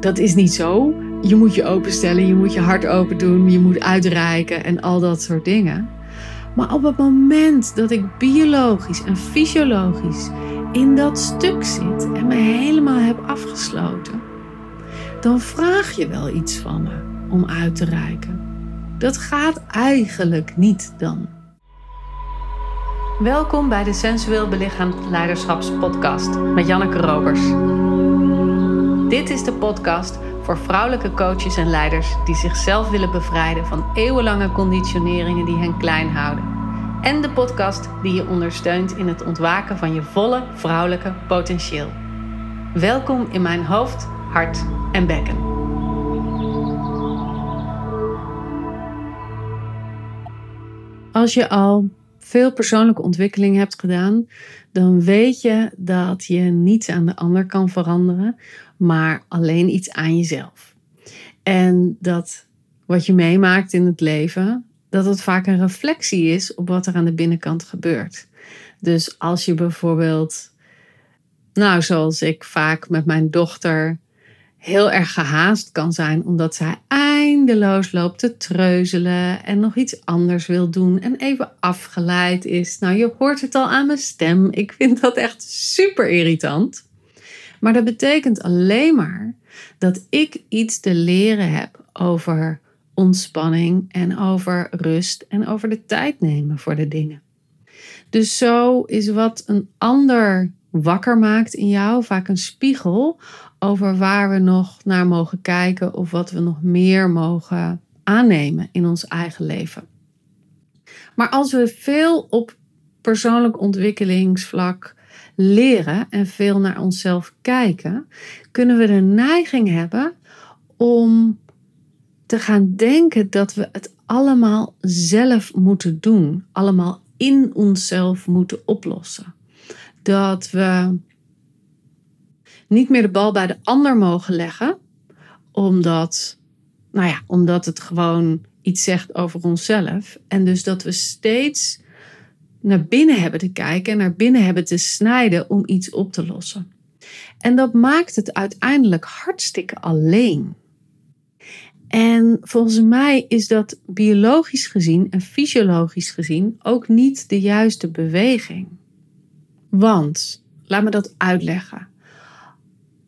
dat is niet zo. Je moet je openstellen, je moet je hart open doen, je moet uitreiken en al dat soort dingen. Maar op het moment dat ik biologisch en fysiologisch in dat stuk zit en me helemaal heb afgesloten, dan vraag je wel iets van me om uit te reiken. Dat gaat eigenlijk niet dan. Welkom bij de Sensueel Belichaamd Leiderschapspodcast met Janneke Robers. Dit is de podcast voor vrouwelijke coaches en leiders die zichzelf willen bevrijden van eeuwenlange conditioneringen die hen klein houden. En de podcast die je ondersteunt in het ontwaken van je volle vrouwelijke potentieel. Welkom in mijn hoofd, hart en bekken. Als je al veel persoonlijke ontwikkeling hebt gedaan, dan weet je dat je niets aan de ander kan veranderen, maar alleen iets aan jezelf. En dat wat je meemaakt in het leven, dat het vaak een reflectie is op wat er aan de binnenkant gebeurt. Dus als je bijvoorbeeld, nou, zoals ik vaak met mijn dochter heel erg gehaast kan zijn, omdat zij eindeloos loopt te treuzelen en nog iets anders wil doen en even afgeleid is. Nou, je hoort het al aan mijn stem. Ik vind dat echt super irritant. Maar dat betekent alleen maar dat ik iets te leren heb over ontspanning en over rust en over de tijd nemen voor de dingen. Dus zo is wat een ander wakker maakt in jou vaak een spiegel over waar we nog naar mogen kijken of wat we nog meer mogen aannemen in ons eigen leven. Maar als we veel op persoonlijk ontwikkelingsvlak leren en veel naar onszelf kijken, kunnen we de neiging hebben om te gaan denken dat we het allemaal zelf moeten doen, allemaal in onszelf moeten oplossen. Dat we niet meer de bal bij de ander mogen leggen, omdat, nou ja, omdat het gewoon iets zegt over onszelf. En dus dat we steeds naar binnen hebben te kijken en naar binnen hebben te snijden om iets op te lossen. En dat maakt het uiteindelijk hartstikke alleen. En volgens mij is dat biologisch gezien en fysiologisch gezien ook niet de juiste beweging. Want, laat me dat uitleggen.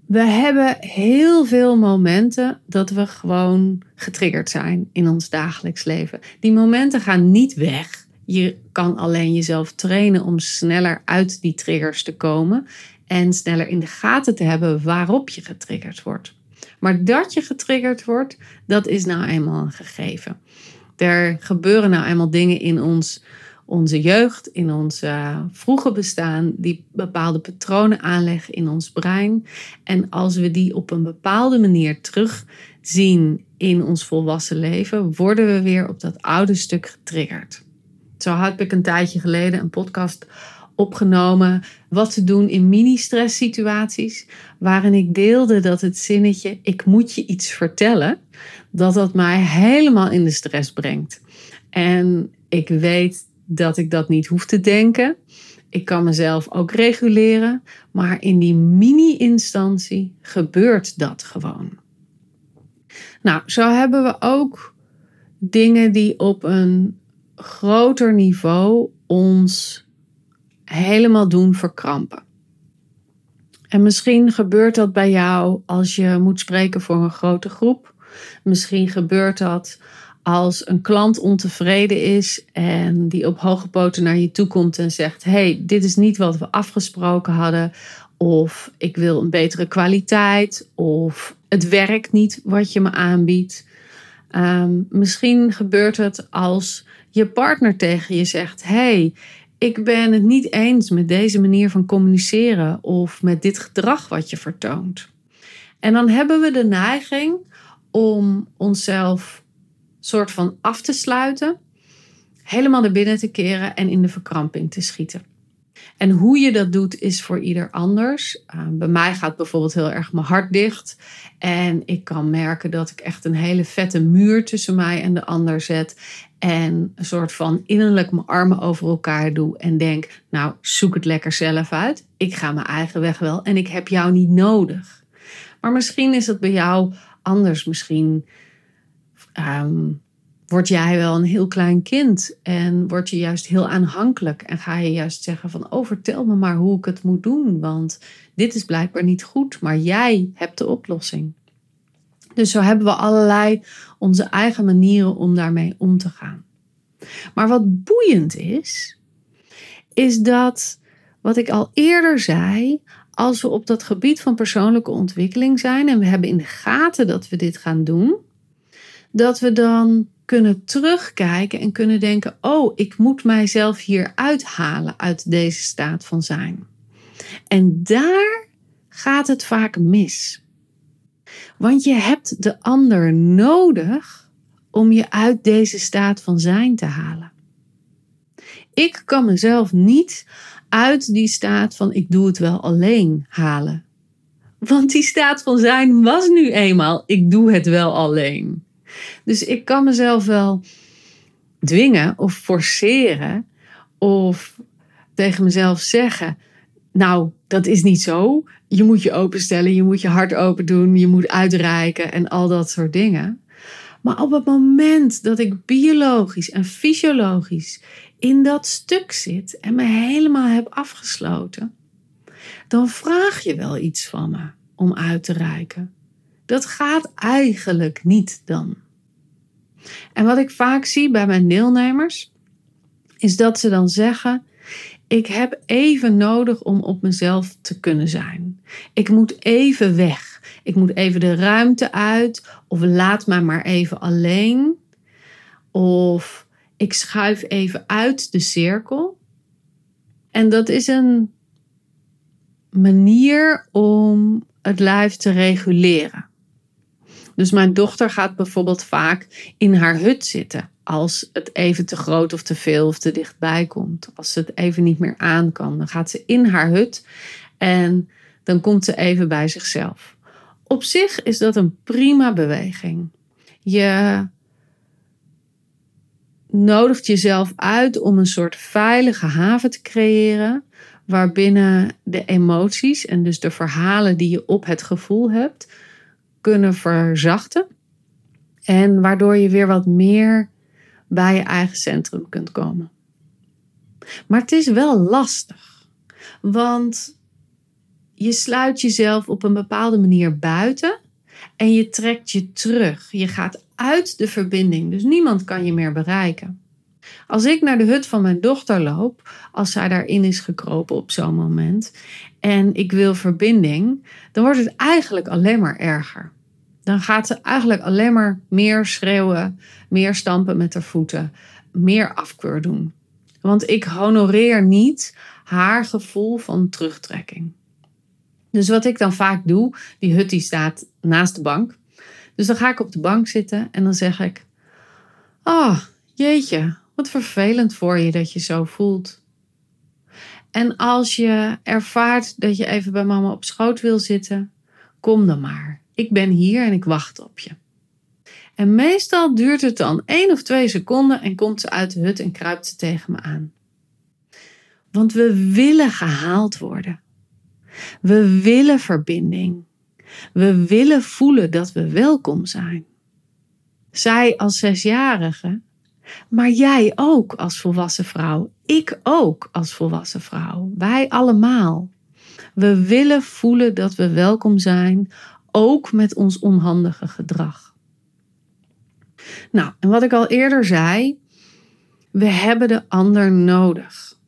We hebben heel veel momenten dat we gewoon getriggerd zijn in ons dagelijks leven. Die momenten gaan niet weg. Je kan alleen jezelf trainen om sneller uit die triggers te komen en sneller in de gaten te hebben waarop je getriggerd wordt. Maar dat je getriggerd wordt, dat is nou eenmaal een gegeven. Er gebeuren nou eenmaal dingen in ons onze jeugd, in ons vroege bestaan, die bepaalde patronen aanleggen in ons brein. En als we die op een bepaalde manier terugzien in ons volwassen leven, worden we weer op dat oude stuk getriggerd. Zo had ik een tijdje geleden een podcast opgenomen wat te doen in mini-stress situaties, waarin ik deelde dat het zinnetje ik moet je iets vertellen, dat dat mij helemaal in de stress brengt. En ik weet dat ik dat niet hoef te denken. Ik kan mezelf ook reguleren, maar in die mini-instantie gebeurt dat gewoon. Nou, zo hebben we ook dingen die op een groter niveau ons helemaal doen verkrampen. En misschien gebeurt dat bij jou als je moet spreken voor een grote groep. Misschien gebeurt dat als een klant ontevreden is en die op hoge poten naar je toe komt en zegt: hey, dit is niet wat we afgesproken hadden. Of ik wil een betere kwaliteit. Of het werkt niet wat je me aanbiedt. Ehm, misschien gebeurt het als je partner tegen je zegt: hey, ik ben het niet eens met deze manier van communiceren of met dit gedrag wat je vertoont. En dan hebben we de neiging om onszelf soort van af te sluiten, helemaal naar binnen te keren en in de verkramping te schieten. En hoe je dat doet is voor ieder anders. Uh, bij mij gaat bijvoorbeeld heel erg mijn hart dicht. En ik kan merken dat ik echt een hele vette muur tussen mij en de ander zet. En een soort van innerlijk mijn armen over elkaar doe. En denk, nou zoek het lekker zelf uit. Ik ga mijn eigen weg wel en ik heb jou niet nodig. Maar misschien is het bij jou anders. Misschien um, word jij wel een heel klein kind en word je juist heel aanhankelijk en ga je juist zeggen van oh vertel me maar hoe ik het moet doen, want dit is blijkbaar niet goed, maar jij hebt de oplossing. Dus zo hebben we allerlei onze eigen manieren om daarmee om te gaan. Maar wat boeiend is, is dat wat ik al eerder zei, als we op dat gebied van persoonlijke ontwikkeling zijn en we hebben in de gaten dat we dit gaan doen, dat we dan kunnen terugkijken en kunnen denken: oh, ik moet mijzelf hier uithalen uit deze staat van zijn. En daar gaat het vaak mis. Want je hebt de ander nodig om je uit deze staat van zijn te halen. Ik kan mezelf niet uit die staat van ik doe het wel alleen halen. Want die staat van zijn was nu eenmaal ik doe het wel alleen. Dus ik kan mezelf wel dwingen of forceren of tegen mezelf zeggen: Nou, dat is niet zo. Je moet je openstellen, je moet je hart open doen, je moet uitreiken en al dat soort dingen. Maar op het moment dat ik biologisch en fysiologisch in dat stuk zit en me helemaal heb afgesloten, dan vraag je wel iets van me om uit te reiken. Dat gaat eigenlijk niet dan. En wat ik vaak zie bij mijn deelnemers, is dat ze dan zeggen: Ik heb even nodig om op mezelf te kunnen zijn. Ik moet even weg. Ik moet even de ruimte uit. Of laat mij maar even alleen. Of ik schuif even uit de cirkel. En dat is een manier om het lijf te reguleren. Dus mijn dochter gaat bijvoorbeeld vaak in haar hut zitten. Als het even te groot of te veel of te dichtbij komt. Als ze het even niet meer aan kan. Dan gaat ze in haar hut en dan komt ze even bij zichzelf. Op zich is dat een prima beweging. Je nodigt jezelf uit om een soort veilige haven te creëren. Waarbinnen de emoties en dus de verhalen die je op het gevoel hebt kunnen verzachten. En waardoor je weer wat meer bij je eigen centrum kunt komen. Maar het is wel lastig. Want je sluit jezelf op een bepaalde manier buiten en je trekt je terug. Je gaat uit de verbinding, dus niemand kan je meer bereiken. Als ik naar de hut van mijn dochter loop, als zij daarin is gekropen op zo'n moment, en ik wil verbinding, dan wordt het eigenlijk alleen maar erger. Dan gaat ze eigenlijk alleen maar meer schreeuwen, meer stampen met haar voeten, meer afkeur doen. Want ik honoreer niet haar gevoel van terugtrekking. Dus wat ik dan vaak doe, die hut die staat naast de bank. Dus dan ga ik op de bank zitten en dan zeg ik: Oh, jeetje, wat vervelend voor je dat je zo voelt. En als je ervaart dat je even bij mama op schoot wil zitten, kom dan maar. Ik ben hier en ik wacht op je. En meestal duurt het dan één of twee seconden en komt ze uit de hut en kruipt ze tegen me aan. Want we willen gehaald worden. We willen verbinding. We willen voelen dat we welkom zijn. Zij als zesjarige, maar jij ook als volwassen vrouw. Ik ook als volwassen vrouw. Wij allemaal. We willen voelen dat we welkom zijn, ook met ons onhandige gedrag. Nou, en wat ik al eerder zei, we hebben de ander nodig.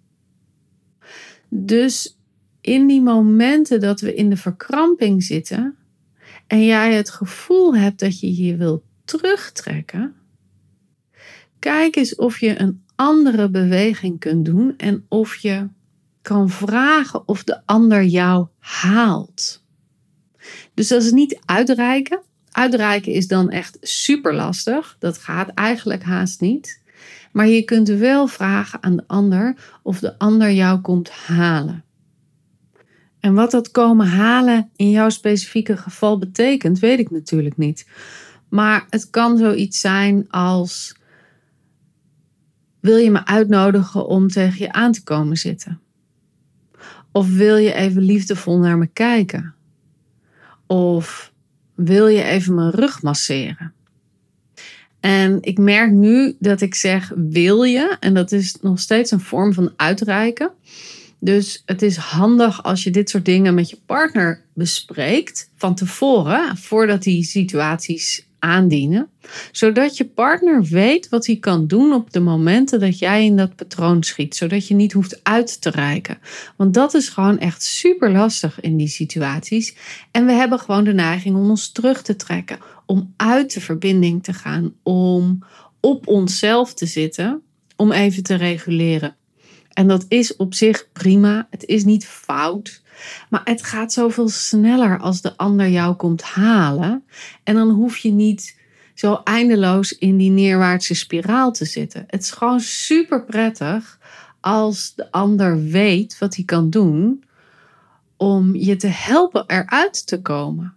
Dus in die momenten dat we in de verkramping zitten en jij het gevoel hebt dat je je wilt terugtrekken, kijk eens of je een andere beweging kunt doen en of je kan vragen of de ander jou haalt. Dus dat is niet uitreiken. Uitreiken is dan echt super lastig. Dat gaat eigenlijk haast niet. Maar je kunt wel vragen aan de ander of de ander jou komt halen. En wat dat komen halen in jouw specifieke geval betekent, weet ik natuurlijk niet. Maar het kan zoiets zijn als: wil je me uitnodigen om tegen je aan te komen zitten? Of wil je even liefdevol naar me kijken? Of wil je even mijn rug masseren? En ik merk nu dat ik zeg wil je, en dat is nog steeds een vorm van uitreiken. Dus het is handig als je dit soort dingen met je partner bespreekt van tevoren, voordat die situaties aandienen, zodat je partner weet wat hij kan doen op de momenten dat jij in dat patroon schiet, zodat je niet hoeft uit te reiken. Want dat is gewoon echt super lastig in die situaties. En we hebben gewoon de neiging om ons terug te trekken, om uit de verbinding te gaan, om op onszelf te zitten, om even te reguleren. En dat is op zich prima. Het is niet fout. Maar het gaat zoveel sneller als de ander jou komt halen. En dan hoef je niet zo eindeloos in die neerwaartse spiraal te zitten. Het is gewoon super prettig als de ander weet wat hij kan doen om je te helpen eruit te komen.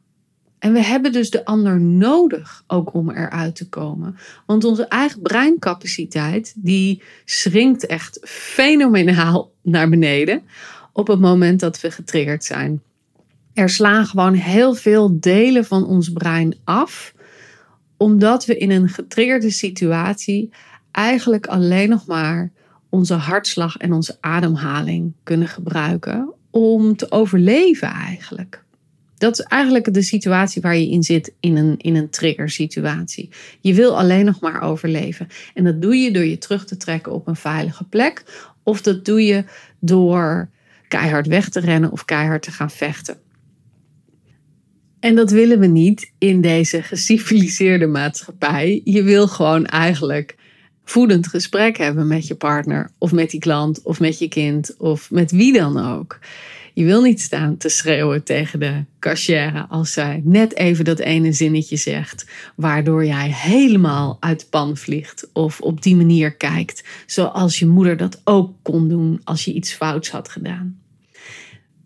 En we hebben dus de ander nodig ook om eruit te komen. Want onze eigen breincapaciteit die schrinkt echt fenomenaal naar beneden op het moment dat we getriggerd zijn. Er slaan gewoon heel veel delen van ons brein af, omdat we in een getriggerde situatie eigenlijk alleen nog maar onze hartslag en onze ademhaling kunnen gebruiken om te overleven eigenlijk. Dat is eigenlijk de situatie waar je in zit in een, in een trigger situatie. Je wil alleen nog maar overleven. En dat doe je door je terug te trekken op een veilige plek. Of dat doe je door keihard weg te rennen of keihard te gaan vechten. En dat willen we niet in deze geciviliseerde maatschappij. Je wil gewoon eigenlijk voedend gesprek hebben met je partner of met die klant of met je kind of met wie dan ook. Je wil niet staan te schreeuwen tegen de cashier als zij net even dat ene zinnetje zegt, waardoor jij helemaal uit pan vliegt of op die manier kijkt, zoals je moeder dat ook kon doen als je iets fouts had gedaan.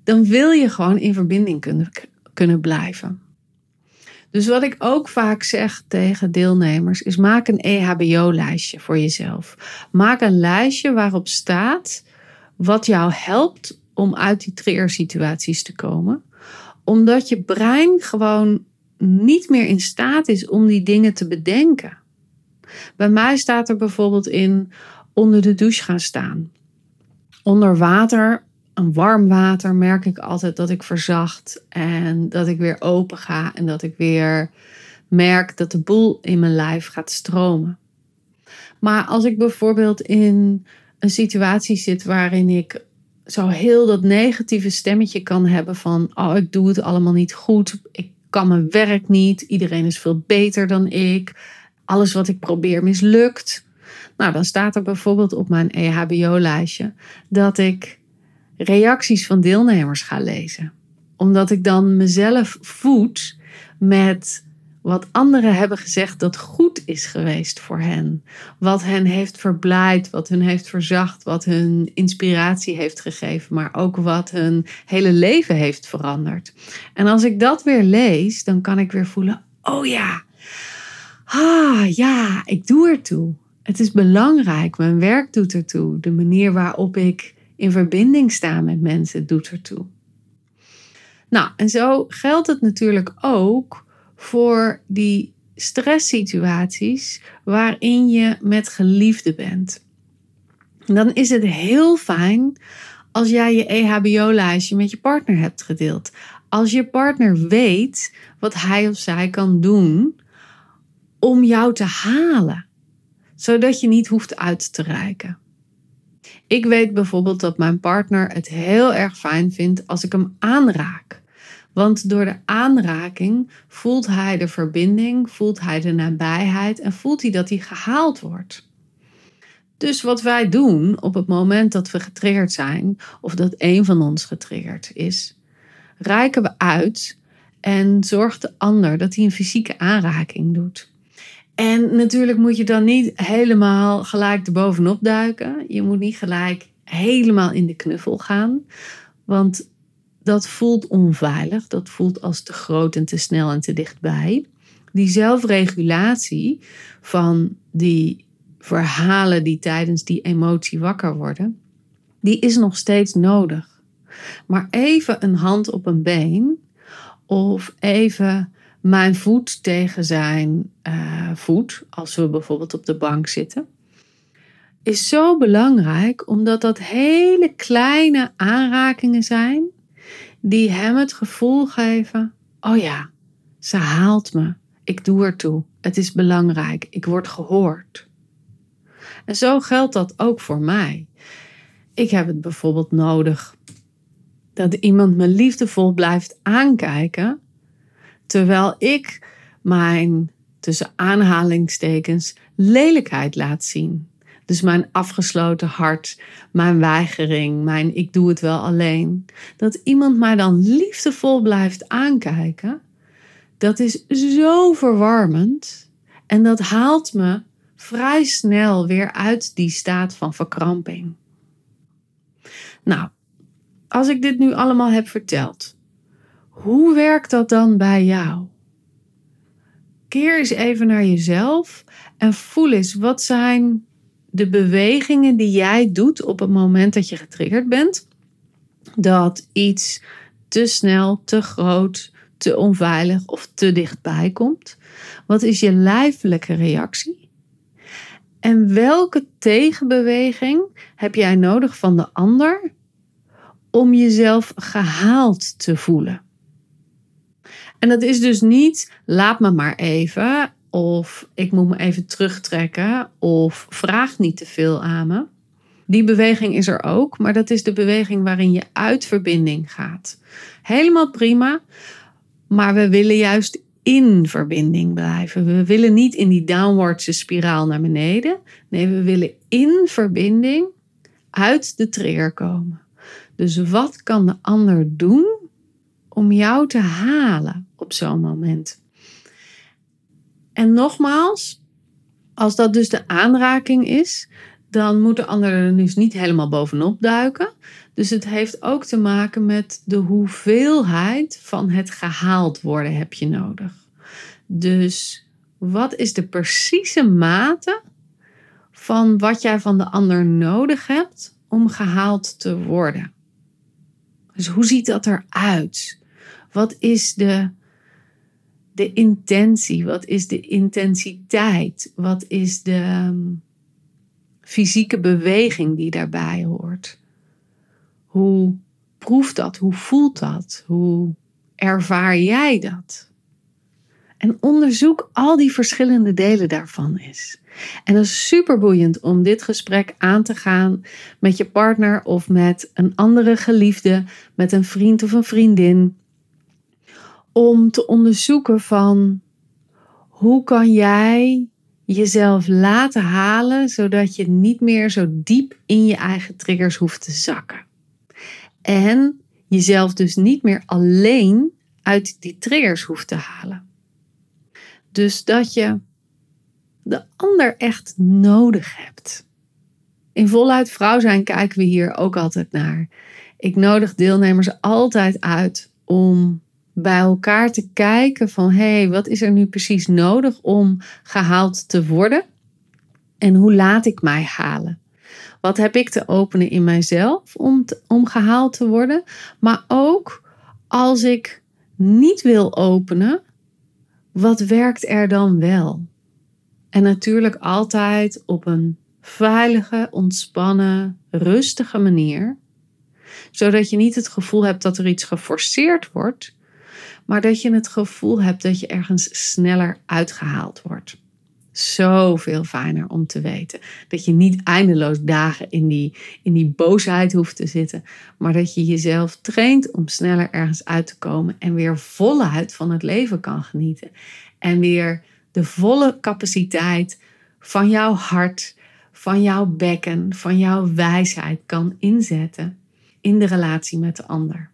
Dan wil je gewoon in verbinding kunnen, kunnen blijven. Dus wat ik ook vaak zeg tegen deelnemers is: maak een EHBO-lijstje voor jezelf. Maak een lijstje waarop staat wat jou helpt om uit die triggersituaties te komen. Omdat je brein gewoon niet meer in staat is om die dingen te bedenken. Bij mij staat er bijvoorbeeld in onder de douche gaan staan. Onder water, een warm water, merk ik altijd dat ik verzacht en dat ik weer open ga en dat ik weer merk dat de boel in mijn lijf gaat stromen. Maar als ik bijvoorbeeld in een situatie zit waarin ik zo heel dat negatieve stemmetje kan hebben van, oh, ik doe het allemaal niet goed, ik kan mijn werk niet, iedereen is veel beter dan ik, alles wat ik probeer mislukt. Nou, dan staat er bijvoorbeeld op mijn EHBO-lijstje dat ik reacties van deelnemers ga lezen. Omdat ik dan mezelf voed met wat anderen hebben gezegd dat goed is geweest voor hen. Wat hen heeft verblijd, wat hun heeft verzacht, wat hun inspiratie heeft gegeven, maar ook wat hun hele leven heeft veranderd. En als ik dat weer lees, dan kan ik weer voelen: oh ja, ah ja, ik doe ertoe. Het is belangrijk, mijn werk doet ertoe. De manier waarop ik in verbinding sta met mensen doet ertoe. Nou, en zo geldt het natuurlijk ook voor die stresssituaties waarin je met geliefden bent. Dan is het heel fijn als jij je EHBO-lijstje met je partner hebt gedeeld. Als je partner weet wat hij of zij kan doen om jou te halen, zodat je niet hoeft uit te reiken. Ik weet bijvoorbeeld dat mijn partner het heel erg fijn vindt als ik hem aanraak. Want door de aanraking voelt hij de verbinding, voelt hij de nabijheid en voelt hij dat hij gehaald wordt. Dus wat wij doen op het moment dat we getriggerd zijn, of dat een van ons getriggerd is, reiken we uit en zorgt de ander dat hij een fysieke aanraking doet. En natuurlijk moet je dan niet helemaal gelijk erbovenop duiken. Je moet niet gelijk helemaal in de knuffel gaan. Want dat voelt onveilig. Dat voelt als te groot en te snel en te dichtbij. Die zelfregulatie van die verhalen die tijdens die emotie wakker worden, die is nog steeds nodig. Maar even een hand op een been of even mijn voet tegen zijn uh, voet, als we bijvoorbeeld op de bank zitten, is zo belangrijk omdat dat hele kleine aanrakingen zijn die hem het gevoel geven: oh ja, ze haalt me, ik doe ertoe, het is belangrijk, ik word gehoord. En zo geldt dat ook voor mij. Ik heb het bijvoorbeeld nodig dat iemand me liefdevol blijft aankijken, terwijl ik mijn tussen aanhalingstekens lelijkheid laat zien. Dus mijn afgesloten hart, mijn weigering, mijn ik doe het wel alleen. Dat iemand mij dan liefdevol blijft aankijken, dat is zo verwarmend en dat haalt me vrij snel weer uit die staat van verkramping. Nou, als ik dit nu allemaal heb verteld, hoe werkt dat dan bij jou? Keer eens even naar jezelf en voel eens wat zijn de bewegingen die jij doet op het moment dat je getriggerd bent. Dat iets te snel, te groot, te onveilig of te dichtbij komt. Wat is je lijfelijke reactie? En welke tegenbeweging heb jij nodig van de ander om jezelf gehaald te voelen? En dat is dus niet laat me maar even of ik moet me even terugtrekken of vraag niet te veel aan me. Die beweging is er ook, maar dat is de beweging waarin je uit verbinding gaat. Helemaal prima, maar we willen juist in verbinding blijven. We willen niet in die downwardse spiraal naar beneden. Nee, we willen in verbinding uit de trigger komen. Dus wat kan de ander doen om jou te halen op zo'n moment? En nogmaals, als dat dus de aanraking is, dan moet de ander er dus niet helemaal bovenop duiken. Dus het heeft ook te maken met de hoeveelheid van het gehaald worden heb je nodig. Dus wat is de precieze mate van wat jij van de ander nodig hebt om gehaald te worden? Dus hoe ziet dat eruit? Wat is de de intentie? Wat is de intensiteit? Wat is de ehm, fysieke beweging die daarbij hoort? Hoe proeft dat? Hoe voelt dat? Hoe ervaar jij dat? En onderzoek al die verschillende delen daarvan eens. En dat is super boeiend om dit gesprek aan te gaan met je partner of met een andere geliefde, met een vriend of een vriendin om te onderzoeken van hoe kan jij jezelf laten halen zodat je niet meer zo diep in je eigen triggers hoeft te zakken. En jezelf dus niet meer alleen uit die triggers hoeft te halen. Dus dat je de ander echt nodig hebt. In voluit vrouw zijn kijken we hier ook altijd naar. Ik nodig deelnemers altijd uit om bij elkaar te kijken van hé, hey, wat is er nu precies nodig om gehaald te worden? En hoe laat ik mij halen? Wat heb ik te openen in mijzelf om, om gehaald te worden? Maar ook als ik niet wil openen, wat werkt er dan wel? En natuurlijk altijd op een veilige, ontspannen, rustige manier. Zodat je niet het gevoel hebt dat er iets geforceerd wordt, maar dat je het gevoel hebt dat je ergens sneller uitgehaald wordt. Zoveel fijner om te weten. Dat je niet eindeloos dagen in die, in die boosheid hoeft te zitten, maar dat je jezelf traint om sneller ergens uit te komen en weer voluit van het leven kan genieten. En weer de volle capaciteit van jouw hart, van jouw bekken, van jouw wijsheid kan inzetten in de relatie met de ander.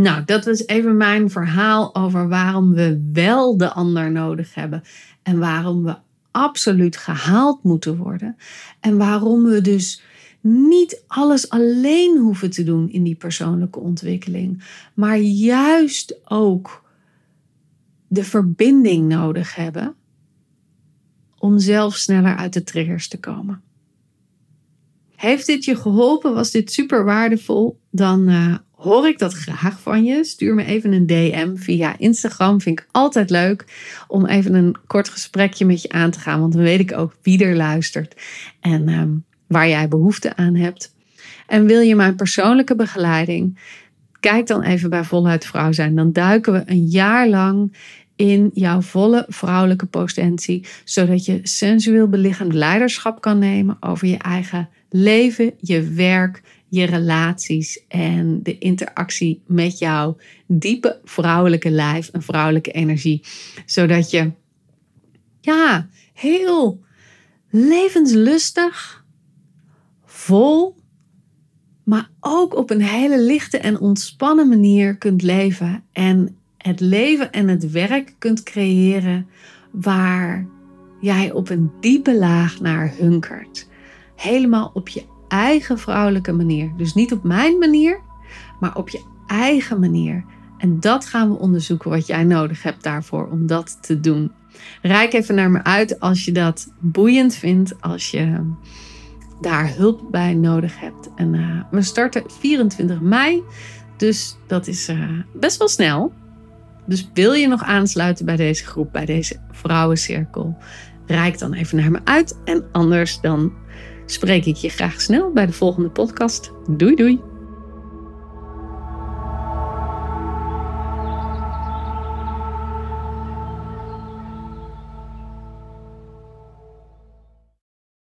Nou, dat was even mijn verhaal over waarom we wel de ander nodig hebben en waarom we absoluut gehaald moeten worden en waarom we dus niet alles alleen hoeven te doen in die persoonlijke ontwikkeling, maar juist ook de verbinding nodig hebben om zelf sneller uit de triggers te komen. Heeft dit je geholpen? Was dit super waardevol? Dan uh, hoor ik dat graag van je. Stuur me even een DM via Instagram. Vind ik altijd leuk om even een kort gesprekje met je aan te gaan. Want dan weet ik ook wie er luistert en ehm, waar jij behoefte aan hebt. En wil je mijn persoonlijke begeleiding? Kijk dan even bij Voluit Vrouw zijn. Dan duiken we een jaar lang in jouw volle vrouwelijke potentie, zodat je sensueel belichaamd leiderschap kan nemen over je eigen leven, je werk, je relaties en de interactie met jouw diepe vrouwelijke lijf en vrouwelijke energie, zodat je ja, heel levenslustig, vol, maar ook op een hele lichte en ontspannen manier kunt leven en het leven en het werk kunt creëren waar jij op een diepe laag naar hunkert. Helemaal op je eigen vrouwelijke manier. Dus niet op mijn manier, maar op je eigen manier. En dat gaan we onderzoeken wat jij nodig hebt daarvoor om dat te doen. Rijk even naar me uit als je dat boeiend vindt, als je daar hulp bij nodig hebt. En uh, we starten 24 mei, dus dat is uh, best wel snel. Dus wil je nog aansluiten bij deze groep, bij deze vrouwencirkel? Rijk dan even naar me uit. En anders dan spreek ik je graag snel bij de volgende podcast. Doei doei!